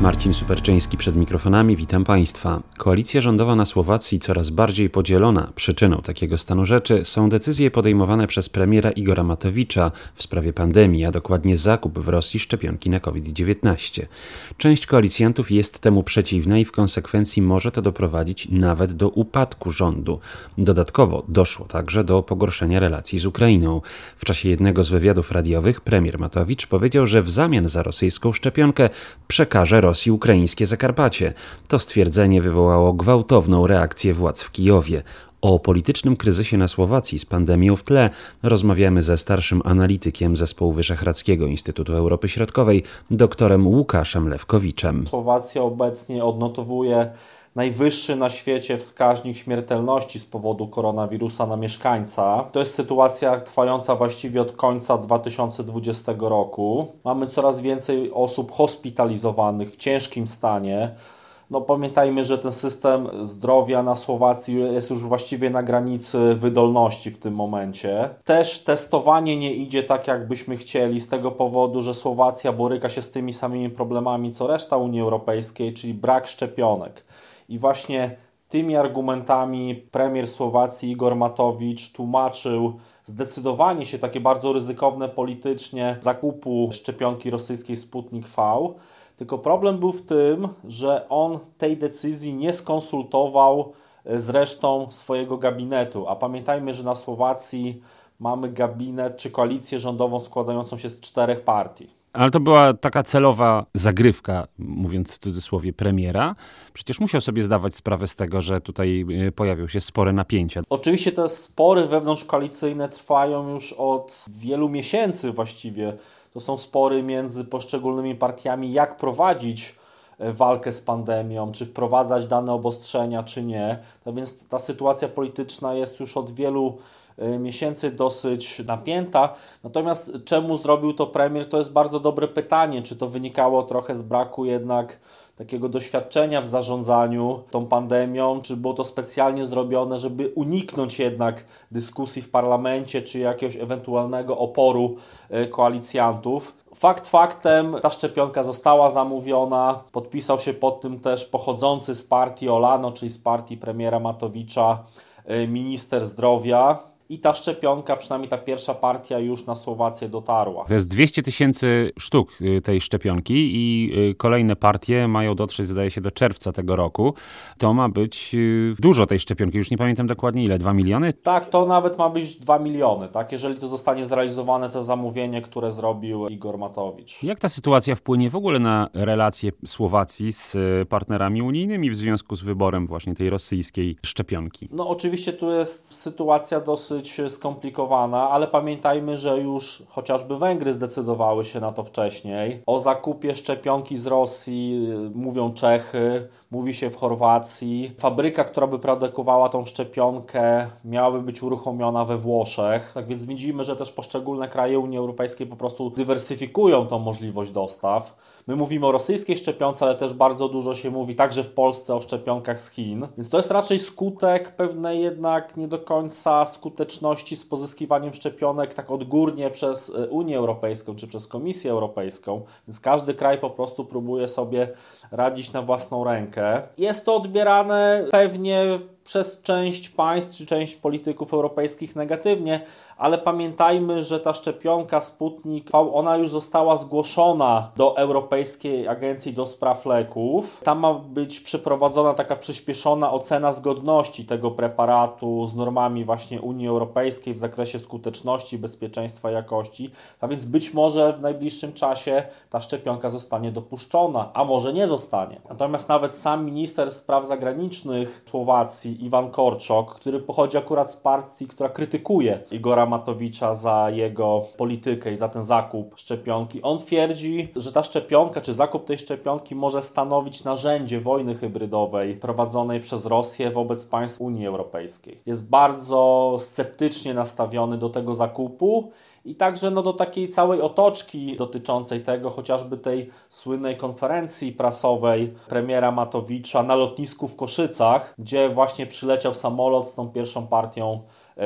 Marcin Superczyński przed mikrofonami, witam Państwa. Koalicja rządowa na Słowacji coraz bardziej podzielona. Przyczyną takiego stanu rzeczy są decyzje podejmowane przez premiera Igora Matowicza w sprawie pandemii, a dokładnie zakup w Rosji szczepionki na COVID-19. Część koalicjantów jest temu przeciwna i w konsekwencji może to doprowadzić nawet do upadku rządu. Dodatkowo doszło także do pogorszenia relacji z Ukrainą. W czasie jednego z wywiadów radiowych premier Matowicz powiedział, że w zamian za rosyjską szczepionkę przekaże Rosji ukraińskie Zakarpacie. To stwierdzenie wywołało gwałtowną reakcję władz w Kijowie. O politycznym kryzysie na Słowacji z pandemią w tle rozmawiamy ze starszym analitykiem Zespołu Wyszehradzkiego Instytutu Europy Środkowej, doktorem Łukaszem Lewkowiczem. Słowacja obecnie odnotowuje najwyższy na świecie wskaźnik śmiertelności z powodu koronawirusa na mieszkańca. To jest sytuacja trwająca właściwie od końca 2020 roku. Mamy coraz więcej osób hospitalizowanych w ciężkim stanie. No pamiętajmy, że ten system zdrowia na Słowacji jest już właściwie na granicy wydolności w tym momencie. Też testowanie nie idzie tak, jakbyśmy chcieli, z tego powodu, że Słowacja boryka się z tymi samymi problemami co reszta Unii Europejskiej, czyli brak szczepionek. I właśnie tymi argumentami premier Słowacji Igor Matowicz tłumaczył zdecydowanie się takie bardzo ryzykowne politycznie zakupu szczepionki rosyjskiej Sputnik V. Tylko problem był w tym, że on tej decyzji nie skonsultował e, z resztą swojego gabinetu. A pamiętajmy, że na Słowacji mamy gabinet czy koalicję rządową składającą się z czterech partii. Ale to była taka celowa zagrywka, mówiąc w cudzysłowie, premiera. Przecież musiał sobie zdawać sprawę z tego, że tutaj y, pojawią się spore napięcia. Oczywiście te spory wewnątrzkoalicyjne trwają już od wielu miesięcy właściwie. To są spory między poszczególnymi partiami, jak prowadzić e, walkę z pandemią, czy wprowadzać dane obostrzenia, czy nie. No więc ta sytuacja polityczna jest już od wielu miesięcy dosyć napięta. Natomiast czemu zrobił to premier, to jest bardzo dobre pytanie. Czy to wynikało trochę z braku jednak takiego doświadczenia w zarządzaniu tą pandemią, czy było to specjalnie zrobione, żeby uniknąć jednak dyskusji w parlamencie, czy jakiegoś ewentualnego oporu e, koalicjantów. Fakt faktem, ta szczepionka została zamówiona, podpisał się pod tym też pochodzący z partii Olano, czyli z partii premiera Matowicza, e, minister zdrowia i ta szczepionka, przynajmniej ta pierwsza partia już na Słowację dotarła. To jest 200 tysięcy sztuk y, tej szczepionki i y, kolejne partie mają dotrzeć, zdaje się, do czerwca tego roku. To ma być y, dużo tej szczepionki, już nie pamiętam dokładnie ile, 2 miliony? Tak, to nawet ma być 2 miliony, tak, jeżeli to zostanie zrealizowane, to zamówienie, które zrobił Igor Matowicz. Jak ta sytuacja wpłynie w ogóle na relacje Słowacji z partnerami unijnymi w związku z wyborem właśnie tej rosyjskiej szczepionki? No oczywiście tu jest sytuacja dosyć dosyć skomplikowana, ale pamiętajmy, że już chociażby Węgry zdecydowały się na to wcześniej. O zakupie szczepionki z Rosji mówią Czechy, mówi się w Chorwacji. Fabryka, która by produkowała tą szczepionkę, miałaby być uruchomiona we Włoszech. Tak więc widzimy, że też poszczególne kraje Unii Europejskiej po prostu dywersyfikują tą możliwość dostaw. My mówimy o rosyjskiej szczepionce, ale też bardzo dużo się mówi także w Polsce o szczepionkach z Chin. Więc to jest raczej skutek pewnej jednak nie do końca skuteczności z pozyskiwaniem szczepionek tak odgórnie przez e, Unię Europejską czy przez Komisję Europejską. Więc każdy kraj po prostu próbuje sobie radzić na własną rękę. Jest to odbierane pewnie przez część państw czy część polityków europejskich negatywnie, ale pamiętajmy, że ta szczepionka Sputnik V, ona już została zgłoszona do Europejskiej Agencji do Spraw Leków. Tam ma być przeprowadzona taka przyspieszona ocena zgodności tego preparatu z normami właśnie Unii Europejskiej w zakresie skuteczności, bezpieczeństwa, jakości. A więc być może w najbliższym czasie ta szczepionka zostanie dopuszczona, a może nie zostanie. Natomiast nawet sam minister spraw zagranicznych Słowacji, Iwan Korczok, który pochodzi akurat z partii, która krytykuje Igora Matowicza za jego politykę i za ten zakup szczepionki. On twierdzi, że ta szczepionka, czy zakup tej szczepionki może stanowić narzędzie wojny hybrydowej prowadzonej przez Rosję wobec państw Unii Europejskiej. Jest bardzo sceptycznie nastawiony do tego zakupu i także no, do takiej całej otoczki dotyczącej tego, chociażby tej słynnej konferencji prasowej premiera Matowicza na lotnisku w Koszycach, gdzie właśnie przyleciał samolot z tą pierwszą partią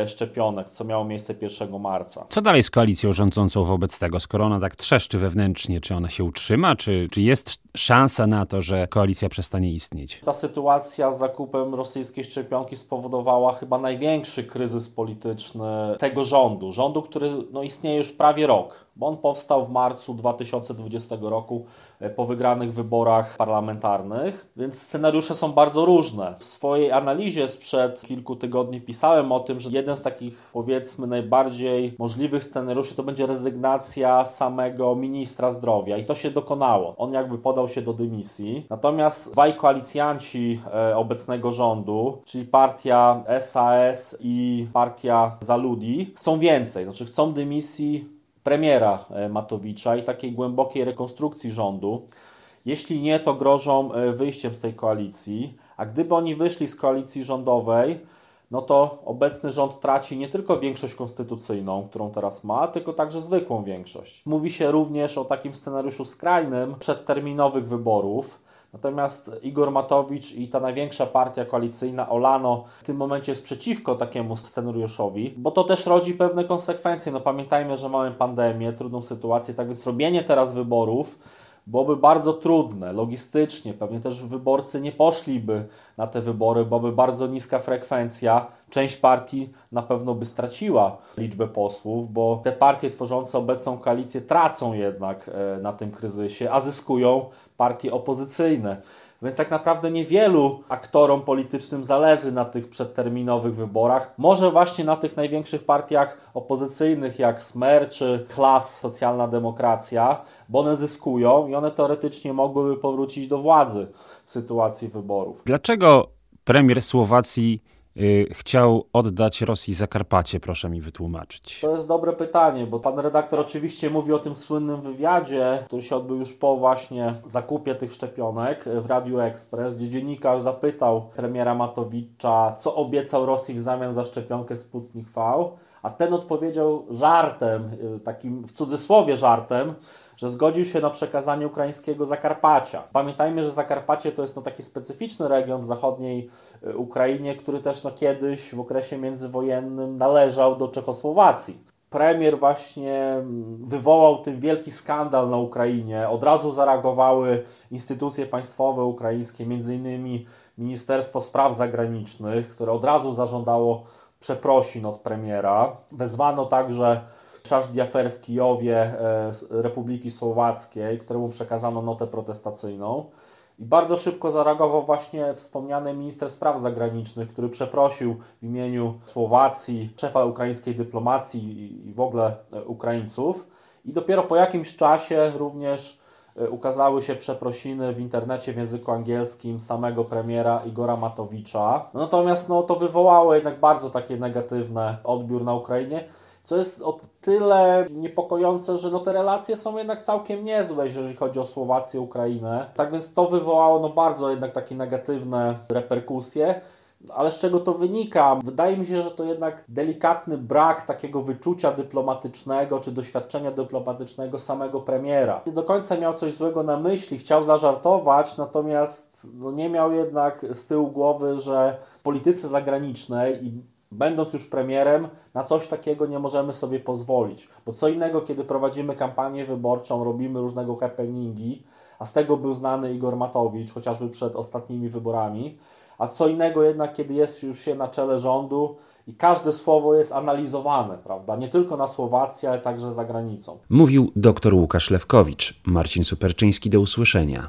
szczepionek, co miało miejsce 1 marca. Co dalej z koalicją rządzącą wobec tego, skoro ona tak trzeszczy wewnętrznie? Czy ona się utrzyma? Czy, czy jest szansa na to, że koalicja przestanie istnieć? Ta sytuacja z zakupem rosyjskiej szczepionki spowodowała chyba największy kryzys polityczny tego rządu. Rządu, który no, istnieje już prawie rok bo on powstał w marcu 2020 roku e, po wygranych wyborach parlamentarnych, więc scenariusze są bardzo różne. W swojej analizie sprzed kilku tygodni pisałem o tym, że jeden z takich powiedzmy najbardziej możliwych scenariuszy to będzie rezygnacja samego ministra zdrowia i to się dokonało. On jakby podał się do dymisji. Natomiast dwaj koalicjanci e, obecnego rządu, czyli partia SAS i partia Zaludi, chcą więcej, znaczy chcą dymisji premiera e, Matowicza i takiej głębokiej rekonstrukcji rządu. Jeśli nie, to grożą e, wyjściem z tej koalicji, a gdyby oni wyszli z koalicji rządowej, no to obecny rząd traci nie tylko większość konstytucyjną, którą teraz ma, tylko także zwykłą większość. Mówi się również o takim scenariuszu skrajnym przedterminowych wyborów, Natomiast Igor Matowicz i ta największa partia koalicyjna Olano w tym momencie jest przeciwko takiemu scenariuszowi, bo to też rodzi pewne konsekwencje. No pamiętajmy, że mamy pandemię, trudną sytuację, tak więc robienie teraz wyborów byłoby bardzo trudne logistycznie. Pewnie też wyborcy nie poszliby na te wybory, byłaby bardzo niska frekwencja. Część partii na pewno by straciła liczbę posłów, bo te partie tworzące obecną koalicję tracą jednak e, na tym kryzysie, a zyskują partie opozycyjne. Więc tak naprawdę niewielu aktorom politycznym zależy na tych przedterminowych wyborach. Może właśnie na tych największych partiach opozycyjnych jak Smer czy Klas Socjalna Demokracja, bo one zyskują i one teoretycznie mogłyby powrócić do władzy w sytuacji wyborów. Dlaczego premier Słowacji chciał oddać Rosji Zakarpacie? Proszę mi wytłumaczyć. To jest dobre pytanie, bo pan redaktor oczywiście mówi o tym słynnym wywiadzie, który się odbył już po właśnie zakupie tych szczepionek w Radiu Express, gdzie dziennikarz zapytał premiera Matowicza, co obiecał Rosji w zamian za szczepionkę Sputnik V, a ten odpowiedział żartem, y, takim w cudzysłowie żartem, że zgodził się na przekazanie ukraińskiego Zakarpacia. Pamiętajmy, że Zakarpacie to jest no, taki specyficzny region w zachodniej y, Ukrainie, który też no, kiedyś w okresie międzywojennym należał do Czechosłowacji. Premier właśnie mm, wywołał tym wielki skandal na Ukrainie. Od razu zareagowały instytucje państwowe ukraińskie, m.in. Ministerstwo Spraw Zagranicznych, które od razu zażądało przeprosin od premiera. Wezwano także Charles Diafer w Kijowie e, Republiki Słowackiej, któremu przekazano notę protestacyjną. I bardzo szybko zareagował właśnie wspomniany minister spraw zagranicznych, który przeprosił w imieniu Słowacji, szefa ukraińskiej dyplomacji i w ogóle e, Ukraińców. I dopiero po jakimś czasie również e, ukazały się przeprosiny w internecie w języku angielskim samego premiera Igora Matowicza. Natomiast no, to wywołało jednak bardzo taki negatywny odbiór na Ukrainie co jest o tyle niepokojące, że no te relacje są jednak całkiem niezłe, jeżeli chodzi o Słowację, Ukrainę. Tak więc to wywołało no bardzo jednak takie negatywne reperkusje. Ale z czego to wynika? Wydaje mi się, że to jednak delikatny brak takiego wyczucia dyplomatycznego czy doświadczenia dyplomatycznego samego premiera. Nie do końca miał coś złego na myśli, chciał zażartować, natomiast no nie miał jednak z tyłu głowy, że w polityce zagranicznej i będąc już premierem, na coś takiego nie możemy sobie pozwolić. Bo co innego, kiedy prowadzimy kampanię wyborczą, robimy różnego happeningi, a z tego był znany Igor Matowicz, chociażby przed ostatnimi wyborami, a co innego jednak, kiedy jest już się na czele rządu i każde słowo jest analizowane, prawda? Nie tylko na Słowacji, ale także za granicą. Mówił dr Łukasz Lewkowicz. Marcin Superczyński, do usłyszenia.